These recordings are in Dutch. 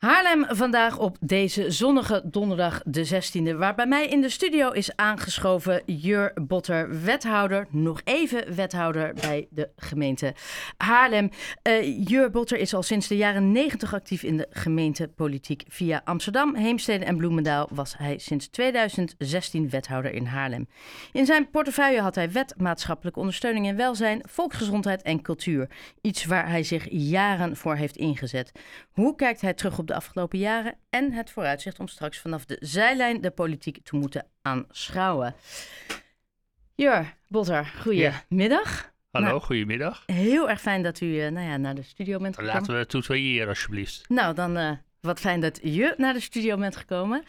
Haarlem vandaag op deze zonnige donderdag de 16e, waar bij mij in de studio is aangeschoven Jur Botter, wethouder, nog even wethouder bij de gemeente Haarlem. Uh, Jur Botter is al sinds de jaren 90 actief in de gemeentepolitiek. Via Amsterdam, Heemstede en Bloemendaal was hij sinds 2016 wethouder in Haarlem. In zijn portefeuille had hij wet, maatschappelijke ondersteuning en welzijn, volksgezondheid en cultuur. Iets waar hij zich jaren voor heeft ingezet. Hoe kijkt hij terug op de afgelopen jaren en het vooruitzicht om straks vanaf de zijlijn de politiek te moeten aanschouwen. Jur, Botter, goedemiddag. Hallo, nou, goedemiddag. Heel erg fijn dat u uh, nou ja, naar de studio bent gekomen. Laten we tutoyeren alsjeblieft. Nou, dan uh, wat fijn dat je naar de studio bent gekomen.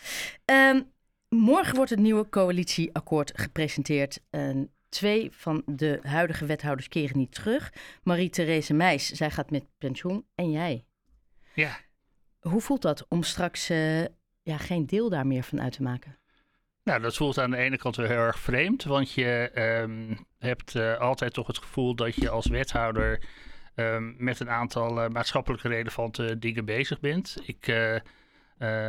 Um, morgen wordt het nieuwe coalitieakkoord gepresenteerd. Uh, twee van de huidige wethouders keren niet terug. Marie-Therese Meijs, zij gaat met pensioen en jij. Ja. Hoe voelt dat om straks uh, ja, geen deel daar meer van uit te maken? Nou, dat voelt aan de ene kant wel heel erg vreemd, want je um, hebt uh, altijd toch het gevoel dat je als wethouder um, met een aantal uh, maatschappelijk relevante dingen bezig bent. Ik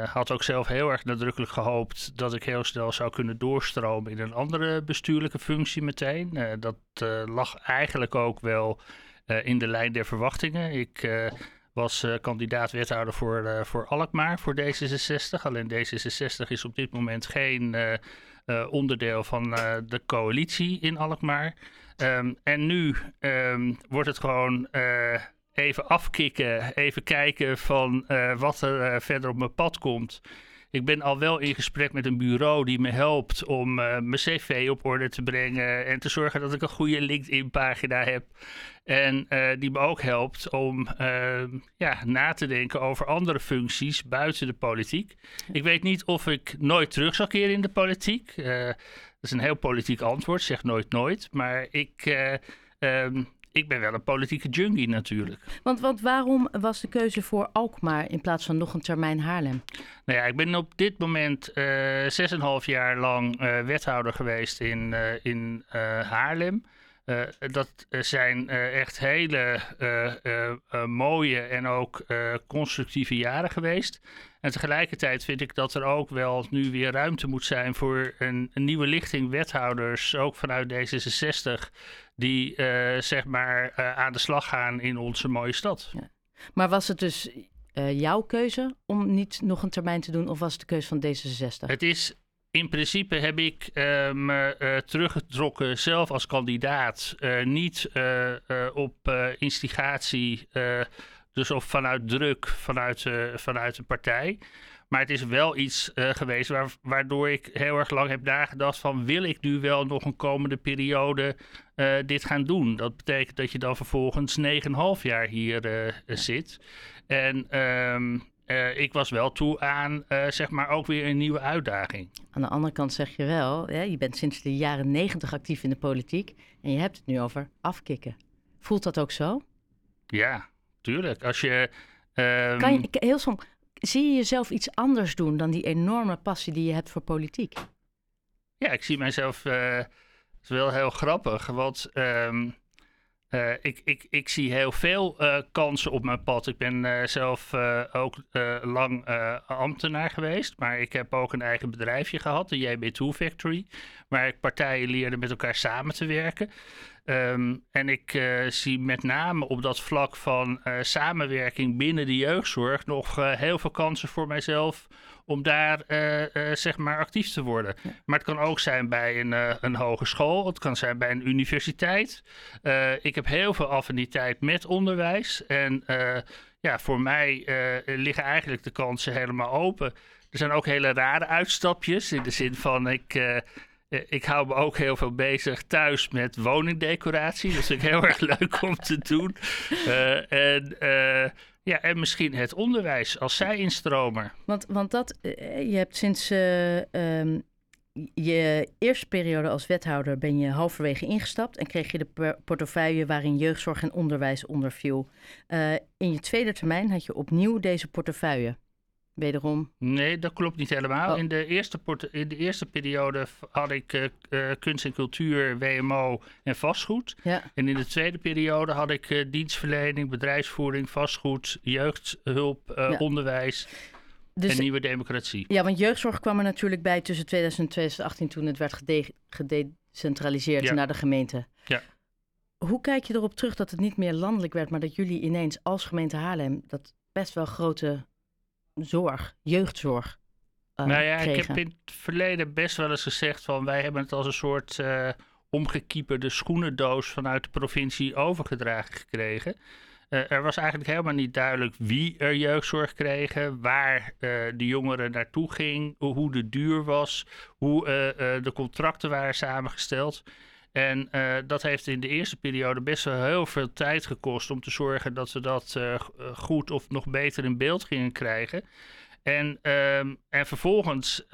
had ook zelf heel erg nadrukkelijk gehoopt dat ik heel snel zou kunnen doorstromen in een andere bestuurlijke functie meteen. dat lag eigenlijk ook wel in de lijn der verwachtingen. Ik was uh, kandidaat wethouder voor, uh, voor Alkmaar voor D66. Alleen D66 is op dit moment geen uh, onderdeel van de coalitie in Alkmaar. Um, en nu um, wordt het gewoon even afkicken, even kijken van wat er verder op mijn pad komt. Ik ben al wel in gesprek met een bureau die me helpt om uh, mijn cv op orde te brengen en te zorgen dat ik een goede LinkedIn-pagina heb. En uh, die me ook helpt om uh, ja, na te denken over andere functies buiten de politiek. Ik weet niet of ik nooit terug zal keren in de politiek. dat is een heel politiek antwoord, zeg nooit nooit. Maar ik. Um, ik ben wel een politieke junkie natuurlijk. Want, want waarom was de keuze voor Alkmaar in plaats van nog een termijn Haarlem? Nou ja, ik ben op dit moment zes uh, en half jaar lang uh, wethouder geweest in, uh, in Haarlem. dat zijn echt hele mooie en ook constructieve jaren geweest. En tegelijkertijd vind ik dat er ook wel nu weer ruimte moet zijn voor een, een nieuwe lichting wethouders, ook vanuit D66, die uh, zeg maar uh, aan de slag gaan in onze mooie stad. Ja. Maar was het dus uh, jouw keuze om niet nog een termijn te doen of was het de keuze van D66? Het is in principe heb ik me teruggetrokken zelf als kandidaat. niet op instigatie, dus of vanuit druk vanuit, vanuit de partij. Maar het is wel iets uh, geweest waar, waardoor ik heel erg lang heb nagedacht van wil ik nu wel nog een komende periode uh, dit gaan doen? Dat betekent dat je dan vervolgens 9,5 jaar hier uh, zit. En um, ik was wel toe aan zeg maar ook weer een nieuwe uitdaging. Aan de andere kant zeg je wel, hè, je bent sinds de jaren 90 actief in de politiek en je hebt het nu over afkicken. Voelt dat ook zo? Ja, tuurlijk. Als je... Um... Kan je heel soms zie je jezelf iets anders doen dan die enorme passie die je hebt voor politiek? Ja, ik zie mijzelf. Uh, is wel heel grappig, want um, uh, ik, ik, ik zie heel veel uh, kansen op mijn pad. Ik ben zelf ook lang ambtenaar geweest, maar ik heb ook een eigen bedrijfje gehad, de JB2 Factory, waar ik partijen leerde met elkaar samen te werken. Um, en ik uh, zie met name op dat vlak van uh, samenwerking binnen de jeugdzorg nog uh, heel veel kansen voor mijzelf om daar zeg maar actief te worden. Ja. Maar het kan ook zijn bij een, een hogeschool, het kan zijn bij een universiteit. ik heb heel veel affiniteit met onderwijs en ja, voor mij liggen eigenlijk de kansen helemaal open. Er zijn ook hele rare uitstapjes in de zin van ik eh, ik hou me ook heel veel bezig thuis met woningdecoratie. Dat vind ik heel erg leuk om te doen. Uh, en, uh, ja, en misschien het onderwijs als zij-instromer. Want, want dat, je hebt sinds um, je eerste periode als wethouder ben je halverwege ingestapt en kreeg je de portefeuille waarin jeugdzorg en onderwijs onder viel. in je tweede termijn had je opnieuw deze portefeuille. Wederom. Nee, dat klopt niet helemaal. Oh. In, de eerste in de eerste periode had ik uh, uh, kunst en cultuur, WMO en vastgoed. Ja. En in de tweede periode had ik uh, dienstverlening, bedrijfsvoering, vastgoed, jeugdhulp, Ja. onderwijs Dus, en nieuwe democratie. ja, want jeugdzorg kwam er natuurlijk bij tussen 2000 en 2018 toen het werd gede- gedecentraliseerd Ja. naar de gemeente. Ja. Hoe kijk je erop terug dat het niet meer landelijk werd, maar dat jullie ineens als gemeente Haarlem dat best wel grote zorg, jeugdzorg, eh, nou ja, ik heb in het verleden best wel eens gezegd van wij hebben het als een soort uh, omgekieperde schoenendoos vanuit de provincie overgedragen gekregen. Uh, er was eigenlijk helemaal niet duidelijk wie er jeugdzorg kregen, waar uh, de jongeren naartoe ging, hoe de duur was, hoe uh, de contracten waren samengesteld. En dat heeft in de eerste periode best wel heel veel tijd gekost om te zorgen dat we dat goed of nog beter in beeld gingen krijgen. En, um, en vervolgens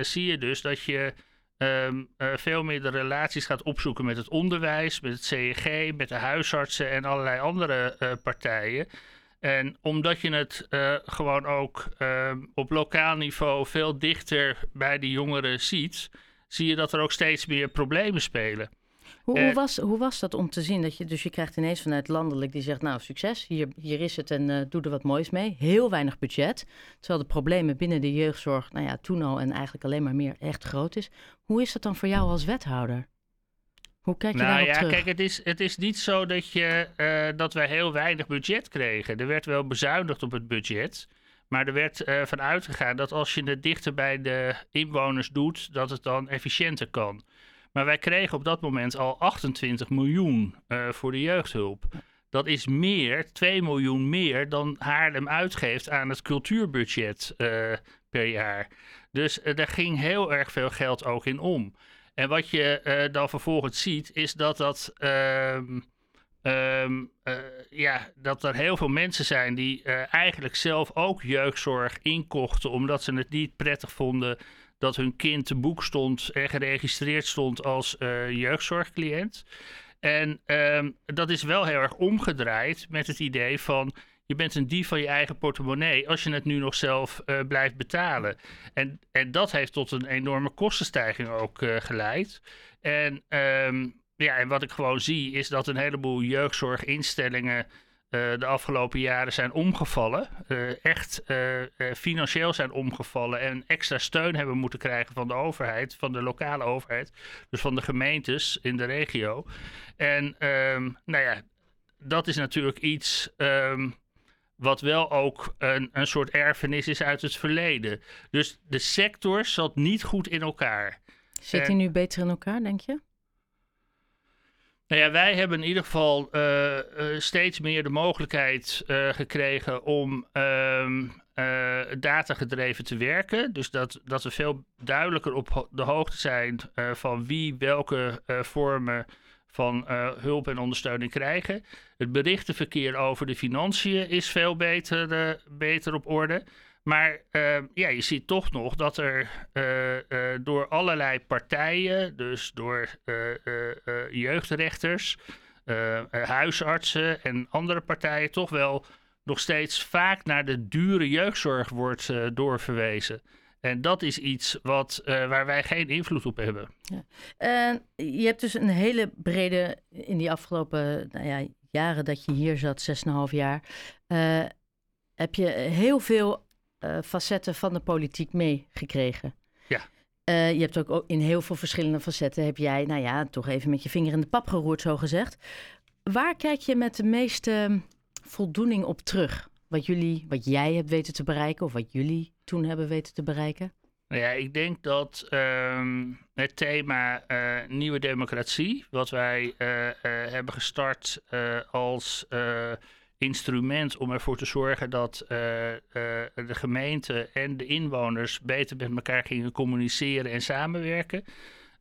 zie je dus dat je uh, veel meer de relaties gaat opzoeken met het onderwijs, met het CEG, met de huisartsen en allerlei andere partijen. En omdat je het gewoon ook op lokaal niveau veel dichter bij die jongeren ziet, zie je dat er ook steeds meer problemen spelen. Hoe, hoe, was, hoe was dat om te zien? Dat je, dus je krijgt ineens vanuit landelijk die zegt, nou succes, hier, hier is het en uh, doe er wat moois mee. Heel weinig budget, terwijl de problemen binnen de jeugdzorg, nou ja, toen al en eigenlijk alleen maar meer echt groot is. Hoe is dat dan voor jou als wethouder? Hoe kijk je nou, daarop ja, terug? Kijk, het is, het is niet zo dat, je, uh, dat wij heel weinig budget kregen. Er werd wel bezuinigd op het budget. Maar er werd uh, van uitgegaan dat als je het dichter bij de inwoners doet, dat het dan efficiënter kan. Maar wij kregen op dat moment al 28 miljoen uh, voor de jeugdhulp. Dat is meer, 2 miljoen meer dan Haarlem uitgeeft aan het cultuurbudget uh, per jaar. Dus daar ging heel erg veel geld ook in om. En wat je dan vervolgens ziet, is dat dat. Um, uh, ja, dat er heel veel mensen zijn die uh, eigenlijk zelf ook jeugdzorg inkochten, omdat ze het niet prettig vonden dat hun kind te boek stond en geregistreerd stond als uh, jeugdzorgcliënt. En um, dat is wel heel erg omgedraaid met het idee van je bent een dief van je eigen portemonnee als je het nu nog zelf blijft betalen. En, en dat heeft tot een enorme kostenstijging ook geleid. En, um, ja, en wat ik gewoon zie is dat een heleboel jeugdzorginstellingen uh, de afgelopen jaren zijn omgevallen. Uh, echt uh, financieel zijn omgevallen en extra steun hebben moeten krijgen van de overheid, van de lokale overheid, dus van de gemeentes in de regio. En um, nou ja, dat is natuurlijk iets um, wat wel ook een, een soort erfenis is uit het verleden. Dus de sector zat niet goed in elkaar. Zit hij nu beter in elkaar, denk je? Nou ja, wij hebben in ieder geval uh, uh, steeds meer de mogelijkheid uh, gekregen om ehm, datagedreven te werken. Dus dat, dat we veel duidelijker op de hoogte zijn van wie welke vormen van hulp en ondersteuning krijgen. Het berichtenverkeer over de financiën is veel beter, beter op orde. Maar uh, ja, je ziet toch nog dat er uh, uh, door allerlei partijen, dus door jeugdrechters, huisartsen en andere partijen, toch wel nog steeds vaak naar de dure jeugdzorg wordt doorverwezen. En dat is iets wat, waar wij geen invloed op hebben. Ja. je hebt dus een hele brede, in die afgelopen nou ja, jaren dat je hier zat, 6,5 jaar, heb je heel veel uh, facetten van de politiek meegekregen. Ja. Uh, je hebt ook in heel veel verschillende facetten heb jij, nou ja, toch even met je vinger in de pap geroerd, zo gezegd. Waar kijk je met de meeste voldoening op terug? Wat jullie, wat jij hebt weten te bereiken of wat jullie toen hebben weten te bereiken? Nou ja, ik denk dat um, het thema uh, nieuwe democratie, wat wij hebben gestart als instrument om ervoor te zorgen dat uh, uh, de gemeente en de inwoners beter met elkaar gingen communiceren en samenwerken.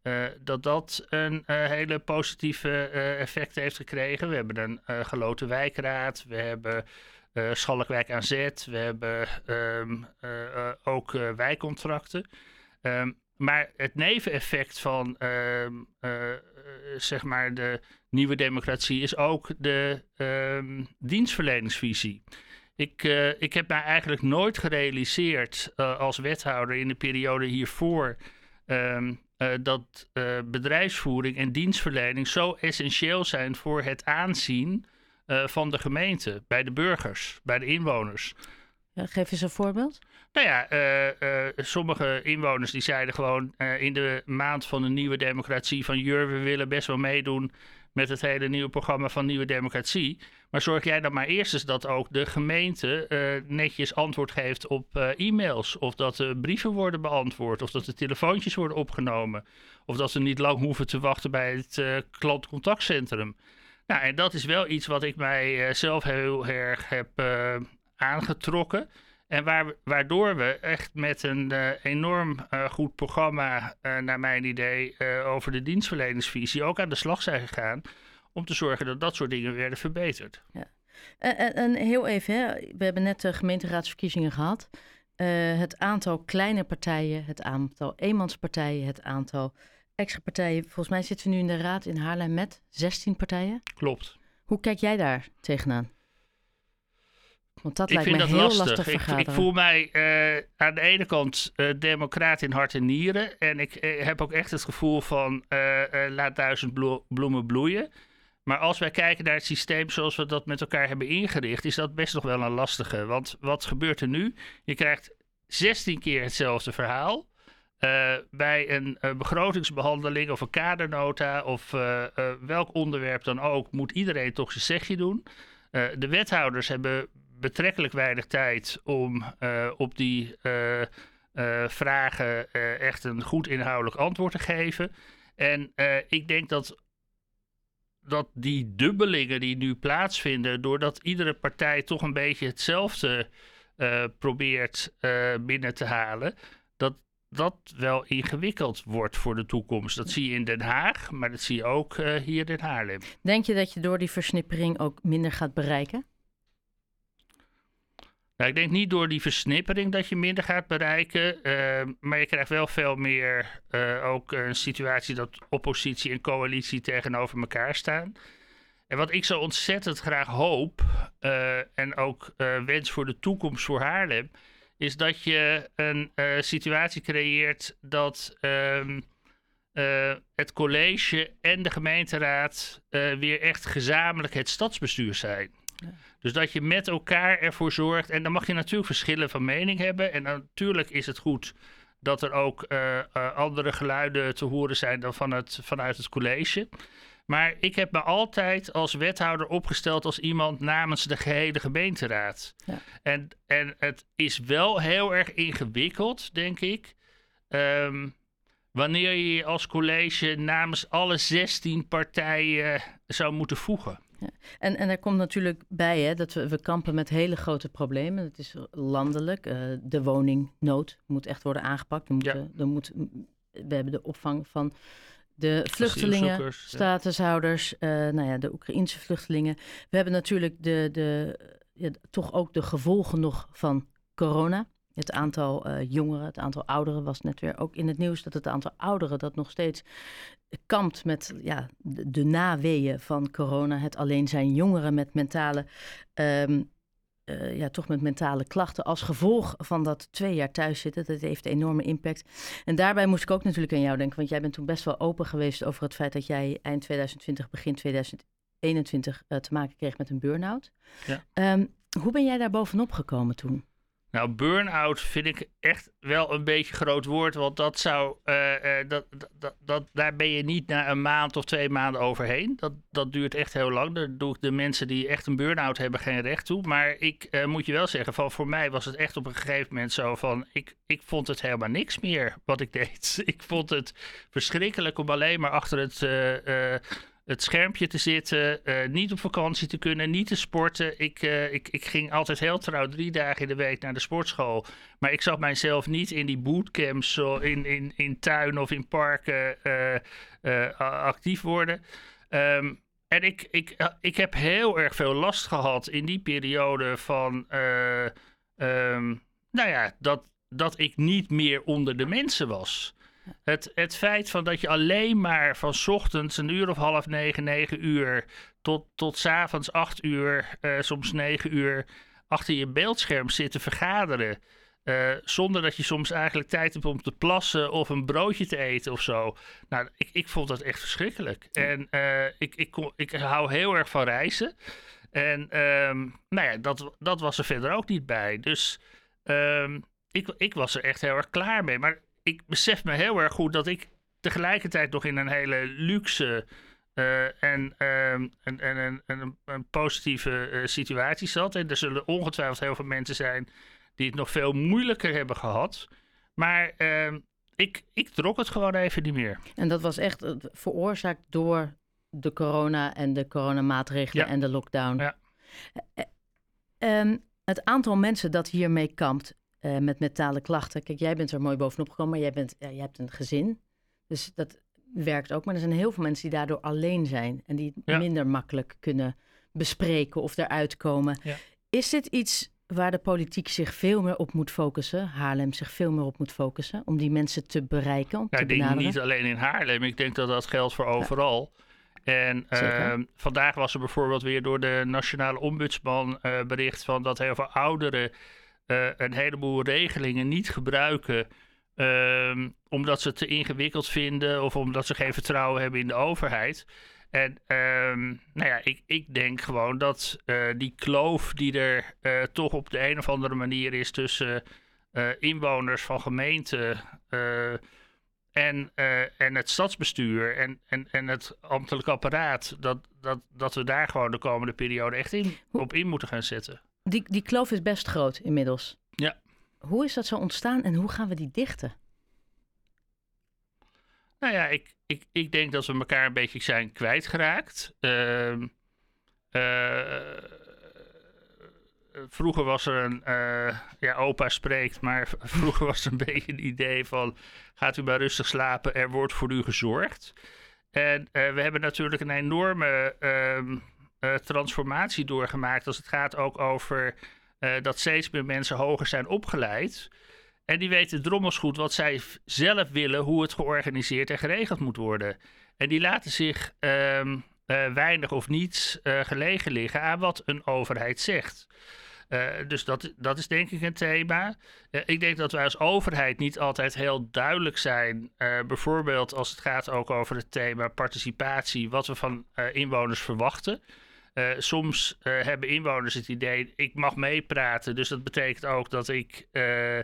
Uh, dat dat een hele positieve effect heeft gekregen. We hebben een geloten wijkraad, we hebben Schalkwijk aan Zet, we hebben um, ook wijkcontracten. Um, maar het neveneffect van zeg maar de nieuwe democratie is ook de um, dienstverleningsvisie. Ik, uh, ik heb mij eigenlijk nooit gerealiseerd uh, als wethouder in de periode hiervoor uh, dat bedrijfsvoering en dienstverlening zo essentieel zijn voor het aanzien van de gemeente, bij de burgers, bij de inwoners. Geef eens een voorbeeld. Nou ja, sommige inwoners die zeiden gewoon in de maand van de nieuwe democratie van Jur, we willen best wel meedoen met het hele nieuwe programma van Nieuwe Democratie. Maar zorg jij dan maar eerst eens dat ook de gemeente netjes antwoord geeft op e-mails. Of dat de brieven worden beantwoord. Of dat de telefoontjes worden opgenomen. Of dat ze niet lang hoeven te wachten bij het klantcontactcentrum. Nou, en dat is wel iets wat ik mij zelf heel erg heb aangetrokken. En waar, waardoor we echt met een uh, enorm uh, goed programma, uh, naar mijn idee, over de dienstverleningsvisie ook aan de slag zijn gegaan. Om te zorgen dat dat soort dingen werden verbeterd. Ja. En, en heel even, hè. we hebben net de gemeenteraadsverkiezingen gehad. het aantal kleine partijen, het aantal eenmanspartijen, het aantal extra partijen. Volgens mij zitten we nu in de raad in Haarlem met 16 partijen. Klopt. Hoe kijk jij daar tegenaan? Want dat ik lijkt vind me dat heel lastig. lastig ik, ik, voel mij uh, aan de ene kant uh, democraat in hart en nieren. En ik uh, heb ook echt het gevoel van laat duizend blo bloemen bloeien. Maar als wij kijken naar het systeem zoals we dat met elkaar hebben ingericht, is dat best nog wel een lastige. Want wat gebeurt er nu? Je krijgt 16 keer hetzelfde verhaal. bij een begrotingsbehandeling of een kadernota of welk onderwerp dan ook, moet iedereen toch zijn zegje doen. de wethouders hebben betrekkelijk weinig tijd om uh, op die uh, uh, vragen echt een goed inhoudelijk antwoord te geven. En ik denk dat, dat die dubbelingen die nu plaatsvinden, doordat iedere partij toch een beetje hetzelfde probeert binnen te halen, dat dat wel ingewikkeld wordt voor de toekomst. Dat zie je in Den Haag, maar dat zie je ook hier in Haarlem. Denk je dat je door die versnippering ook minder gaat bereiken? Nou, ik denk niet door die versnippering dat je minder gaat bereiken. Uh, maar je krijgt wel veel meer uh, ook een situatie dat oppositie en coalitie tegenover elkaar staan. En wat ik zo ontzettend graag hoop uh, en ook wens voor de toekomst voor Haarlem, is dat je een situatie creëert dat ehm, het college en de gemeenteraad weer echt gezamenlijk het stadsbestuur zijn. Dus dat je met elkaar ervoor zorgt. En dan mag je natuurlijk verschillen van mening hebben. En natuurlijk is het goed dat er ook uh, uh, andere geluiden te horen zijn dan van het, vanuit het college. Maar ik heb me altijd als wethouder opgesteld als iemand namens de gehele gemeenteraad. Ja. En, en het is wel heel erg ingewikkeld, denk ik. Um, wanneer je je als college namens alle 16 partijen zou moeten voegen. Ja. En, en er komt natuurlijk bij hè, dat we, we kampen met hele grote problemen. Het is landelijk. Uh, de woningnood moet echt worden aangepakt. Er moet, ja. er moet, we hebben de opvang van de vluchtelingen, statushouders, uh, nou ja, de Oekraïnse vluchtelingen. We hebben natuurlijk de, de, ja, toch ook de gevolgen nog van corona. Het aantal uh, jongeren, het aantal ouderen was net weer ook in het nieuws dat het aantal ouderen dat nog steeds kampt met ja, de, de naweeën van corona. Het alleen zijn jongeren met mentale, um, uh, ja, toch met mentale klachten als gevolg van dat twee jaar thuis zitten. Dat heeft een enorme impact. En daarbij moest ik ook natuurlijk aan jou denken, want jij bent toen best wel open geweest over het feit dat jij eind 2020, begin 2021 uh, te maken kreeg met een burn-out. Ja. Um, hoe ben jij daar bovenop gekomen toen? Nou, burn-out vind ik echt wel een beetje groot woord. Want dat zou. Uh, uh, dat, dat, dat, daar ben je niet na een maand of twee maanden overheen. Dat, dat duurt echt heel lang. Daar doe de mensen die echt een burn-out hebben geen recht toe. Maar ik uh, moet je wel zeggen, van voor mij was het echt op een gegeven moment zo van. Ik, ik vond het helemaal niks meer wat ik deed. ik vond het verschrikkelijk om alleen maar achter het het schermpje te zitten, uh, niet op vakantie te kunnen, niet te sporten. Ik, uh, ik, ik ging altijd heel trouw drie dagen in de week naar de sportschool. Maar ik zag mijzelf niet in die bootcamps in, in, in tuin of in parken uh, actief worden. Um, en ik, ik, ik heb heel erg veel last gehad in die periode van, um, nou ja, dat, dat ik niet meer onder de mensen was. Het, het feit van dat je alleen maar van ochtends een uur of half negen, negen uur tot, tot s avonds acht uur, uh, soms negen uur achter je beeldscherm zit te vergaderen. eh, zonder dat je soms eigenlijk tijd hebt om te plassen of een broodje te eten of zo. Nou, ik, ik vond dat echt verschrikkelijk. En eh, ik, ik, kon, ik hou heel erg van reizen. En ehm, nou ja, dat, dat was er verder ook niet bij. Dus ehm, ik, ik was er echt heel erg klaar mee. Maar ik besef me heel erg goed dat ik tegelijkertijd nog in een hele luxe eh, en, ehm, en, en, en, en een, een positieve eh, situatie zat. En er zullen ongetwijfeld heel veel mensen zijn die het nog veel moeilijker hebben gehad. Maar ehm, ik, ik trok het gewoon even niet meer. En dat was echt eh, veroorzaakt door de corona en de coronamaatregelen Ja. en de lockdown. Ja. Eh, ehm, het aantal mensen dat hiermee kampt eh, met mentale klachten. Kijk, jij bent er mooi bovenop gekomen, maar jij, bent, ja, jij hebt een gezin. Dus dat werkt ook. Maar er zijn heel veel mensen die daardoor alleen zijn. En die het Ja. minder makkelijk kunnen bespreken of eruit komen. Ja. Is dit iets waar de politiek zich veel meer op moet focussen? Haarlem zich veel meer op moet focussen? Om die mensen te bereiken, om Ja, te ik denk benaderen? niet alleen in Haarlem. Ik denk dat dat geldt voor overal. En ehm, vandaag was er bijvoorbeeld weer door de Nationale Ombudsman eh, bericht van dat heel veel ouderen eh, een heleboel regelingen niet gebruiken. ehm, omdat ze het te ingewikkeld vinden of omdat ze geen vertrouwen hebben in de overheid. En ehm, nou ja, ik, ik denk gewoon dat eh, die kloof die er eh, toch op de een of andere manier is tussen inwoners van gemeenten en, en het stadsbestuur en, en, en het ambtelijk apparaat, dat, dat, dat we daar gewoon de komende periode echt in, op in moeten gaan zetten. Die, die kloof is best groot inmiddels. Ja. Hoe is dat zo ontstaan en hoe gaan we die dichten? Nou ja, ik, ik, ik denk dat we elkaar een beetje zijn kwijtgeraakt. Eh, vroeger was er een, eh, ja, opa spreekt, maar vroeger was er een beetje een idee van: gaat u maar rustig slapen, er wordt voor u gezorgd. En eh, we hebben natuurlijk een enorme ehm, eh, transformatie doorgemaakt als het gaat ook over eh, dat steeds meer mensen hoger zijn opgeleid. En die weten drommels goed wat zij zelf willen, hoe het georganiseerd en geregeld moet worden. En die laten zich ehm, eh, weinig of niets eh, gelegen liggen aan wat een overheid zegt. Eh, dus dat, dat is denk ik een thema. Eh, ik denk dat wij als overheid niet altijd heel duidelijk zijn. eh, bijvoorbeeld als het gaat ook over het thema participatie, wat we van eh, inwoners verwachten. Eh, soms eh, hebben inwoners het idee, ik mag meepraten. Dus dat betekent ook dat ik eh,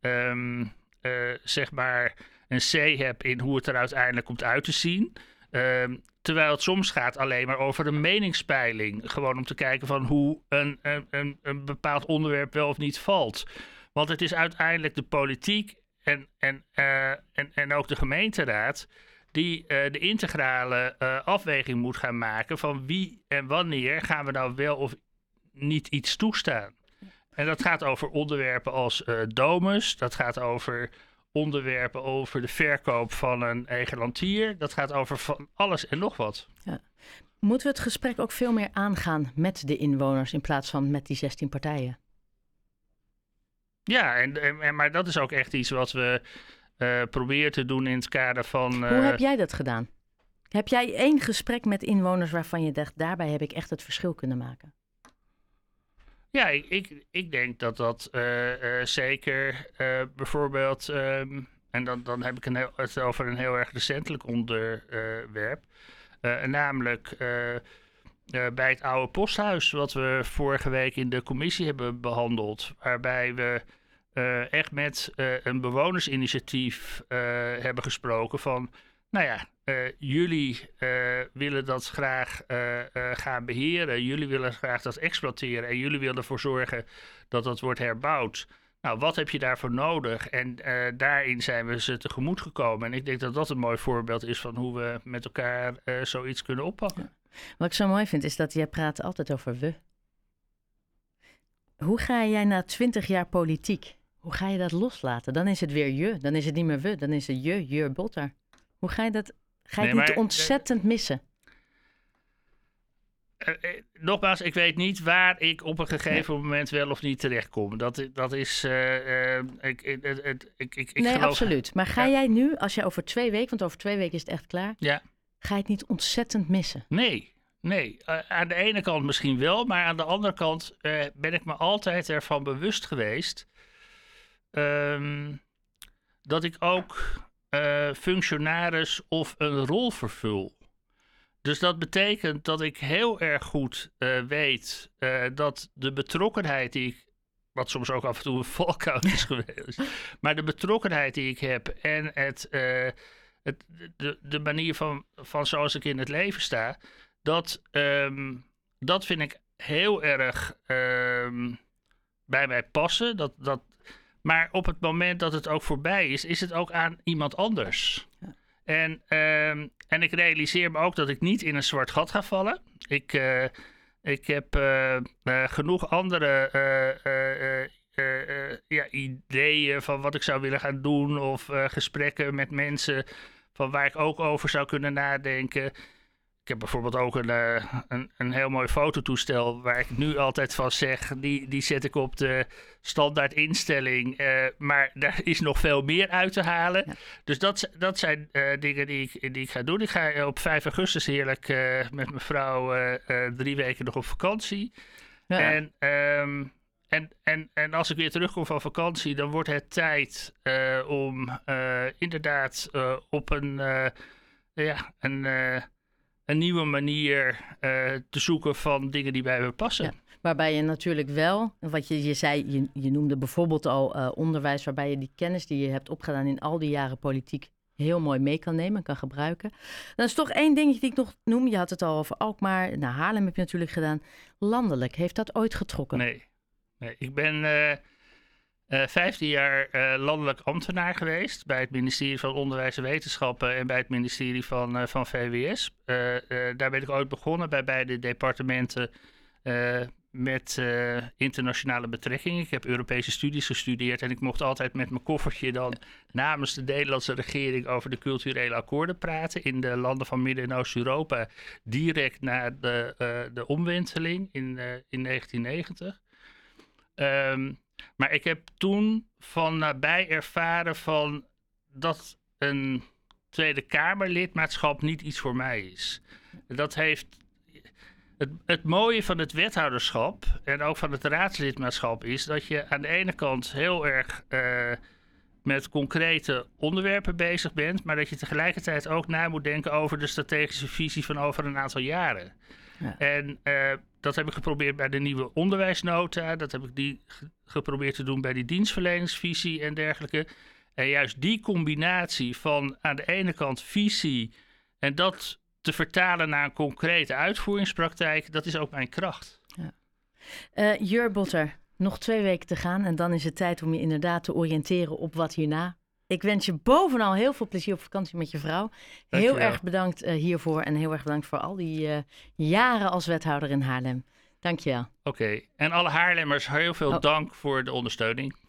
ehm, eh, zeg maar een C heb in hoe het er uiteindelijk komt uit te zien. Ehm, terwijl het soms gaat alleen maar over een meningspeiling. Gewoon om te kijken van hoe een, een, een, een bepaald onderwerp wel of niet valt. Want het is uiteindelijk de politiek en, en, en, en ook de gemeenteraad die eh, de integrale eh, afweging moet gaan maken van wie en wanneer gaan we nou wel of niet iets toestaan. En dat gaat over onderwerpen als eh, domus, dat gaat over onderwerpen over de verkoop van een egelantier, dat gaat over van alles en nog wat. Moeten we het gesprek ook veel meer aangaan met de inwoners in plaats van met die 16 partijen? Ja, en, en- maar dat is ook echt iets wat we eh, proberen te doen in het kader van... Hoe eh, heb jij dat gedaan? Heb jij één gesprek met inwoners waarvan je dacht, daarbij heb ik echt het verschil kunnen maken? Ja, ik, ik, ik denk dat dat eh, zeker bijvoorbeeld, ehm, en dan, dan heb ik een heel, het over een heel erg recentelijk onderwerp, namelijk bij het oude posthuis, wat we vorige week in de commissie hebben behandeld, waarbij we eh, echt met eh, een bewonersinitiatief eh, hebben gesproken van, nou ja, jullie willen dat graag gaan beheren. Jullie willen graag dat exploiteren. En jullie willen ervoor zorgen dat dat wordt herbouwd. Nou, wat heb je daarvoor nodig? En daarin zijn we ze tegemoet gekomen. En ik denk dat dat een mooi voorbeeld is van hoe we met elkaar eh, zoiets kunnen oppakken. Wat ik zo mooi vind, is dat jij praat altijd over we. Hoe ga jij na 20 jaar politiek, hoe ga je dat loslaten? Dan is het weer je, dan is het niet meer we, dan is het je, je botter. Hoe ga je dat, ga je Nee, het niet maar- ontzettend missen? Eh, eh, nogmaals, ik weet niet waar ik op een gegeven moment wel of niet terechtkom. Dat, dat is. eh, eh, ik, ik, het- het- ik, ik, ik nee, geloof- absoluut. Maar ga Ja. jij nu, als je over twee weken, want over twee weken is het echt klaar, Ja, ga je het niet ontzettend missen? nee. Nee, uh, aan de ene kant misschien wel, maar aan de andere kant ben ik me altijd ervan bewust geweest um, dat ik ook uh, functionaris of een rol vervul. Dus dat betekent dat ik heel erg goed weet dat de betrokkenheid die ik wat soms ook af en toe een valkuil is geweest. Maar de betrokkenheid die ik heb en het, het, de, de manier van, van zoals ik in het leven sta, dat, um, dat vind ik heel erg um, bij mij passen. Dat, dat, maar op het moment dat het ook voorbij is, is het ook aan iemand anders. Ja. En, um, en ik realiseer me ook dat ik niet in een zwart gat ga vallen. Ik, uh, ik heb uh, uh, genoeg andere ja, ideeën van wat ik zou willen gaan doen. Of gesprekken met mensen van waar ik ook over zou kunnen nadenken. Ik heb bijvoorbeeld ook een, uh, een, een, heel mooi fototoestel waar ik nu altijd van zeg, die, die zet ik op de standaard instelling. Uh, maar daar is nog veel meer uit te halen. Ja. Dus dat, dat zijn uh, dingen die ik, die ik ga doen. Ik ga op 5 augustus heerlijk met mijn vrouw drie weken nog op vakantie. Ja. En, um, en, en, en als ik weer terugkom van vakantie, dan wordt het tijd om inderdaad op een, ja, een een nieuwe manier uh, te zoeken van dingen die bij me passen. Ja, waarbij je natuurlijk wel, wat je, je zei, je, je noemde bijvoorbeeld al uh, onderwijs, waarbij je die kennis die je hebt opgedaan in al die jaren politiek heel mooi mee kan nemen en kan gebruiken. Dan is toch één dingetje die ik nog noem. Je had het al over Alkmaar. Naar Haarlem heb je natuurlijk gedaan. Landelijk, heeft dat ooit getrokken? Nee, nee. ik ben... Uh, uh, 15 jaar uh, landelijk ambtenaar geweest bij het ministerie van Onderwijs en Wetenschappen en bij het ministerie van, uh, van VWS. daar ben ik ooit begonnen bij beide departementen met internationale betrekkingen. Ik heb Europese studies gestudeerd en ik mocht altijd met mijn koffertje dan namens de Nederlandse regering over de culturele akkoorden praten in de landen van Midden- en Oost-Europa, direct na de, de omwenteling in, in 1990. Um, maar ik heb toen van nabij ervaren van dat een Tweede Kamerlidmaatschap niet iets voor mij is. Dat heeft. Het, het mooie van het wethouderschap en ook van het raadslidmaatschap is dat je aan de ene kant heel erg uh, met concrete onderwerpen bezig bent, maar dat je tegelijkertijd ook na moet denken over de strategische visie van over een aantal jaren. Ja. En uh, dat heb ik geprobeerd bij de nieuwe onderwijsnota. Dat heb ik die geprobeerd te doen bij die dienstverleningsvisie en dergelijke. En juist die combinatie van aan de ene kant visie en dat te vertalen naar een concrete uitvoeringspraktijk, dat is ook mijn kracht. Ja. Uh, Jur Botter, nog twee weken te gaan en dan is het tijd om je inderdaad te oriënteren op wat hierna ik wens je bovenal heel veel plezier op vakantie met je vrouw. Heel erg bedankt uh, hiervoor en heel erg bedankt voor al die uh, jaren als wethouder in Haarlem. Dank je wel. Oké, okay. en alle Haarlemmers heel veel oh. dank voor de ondersteuning.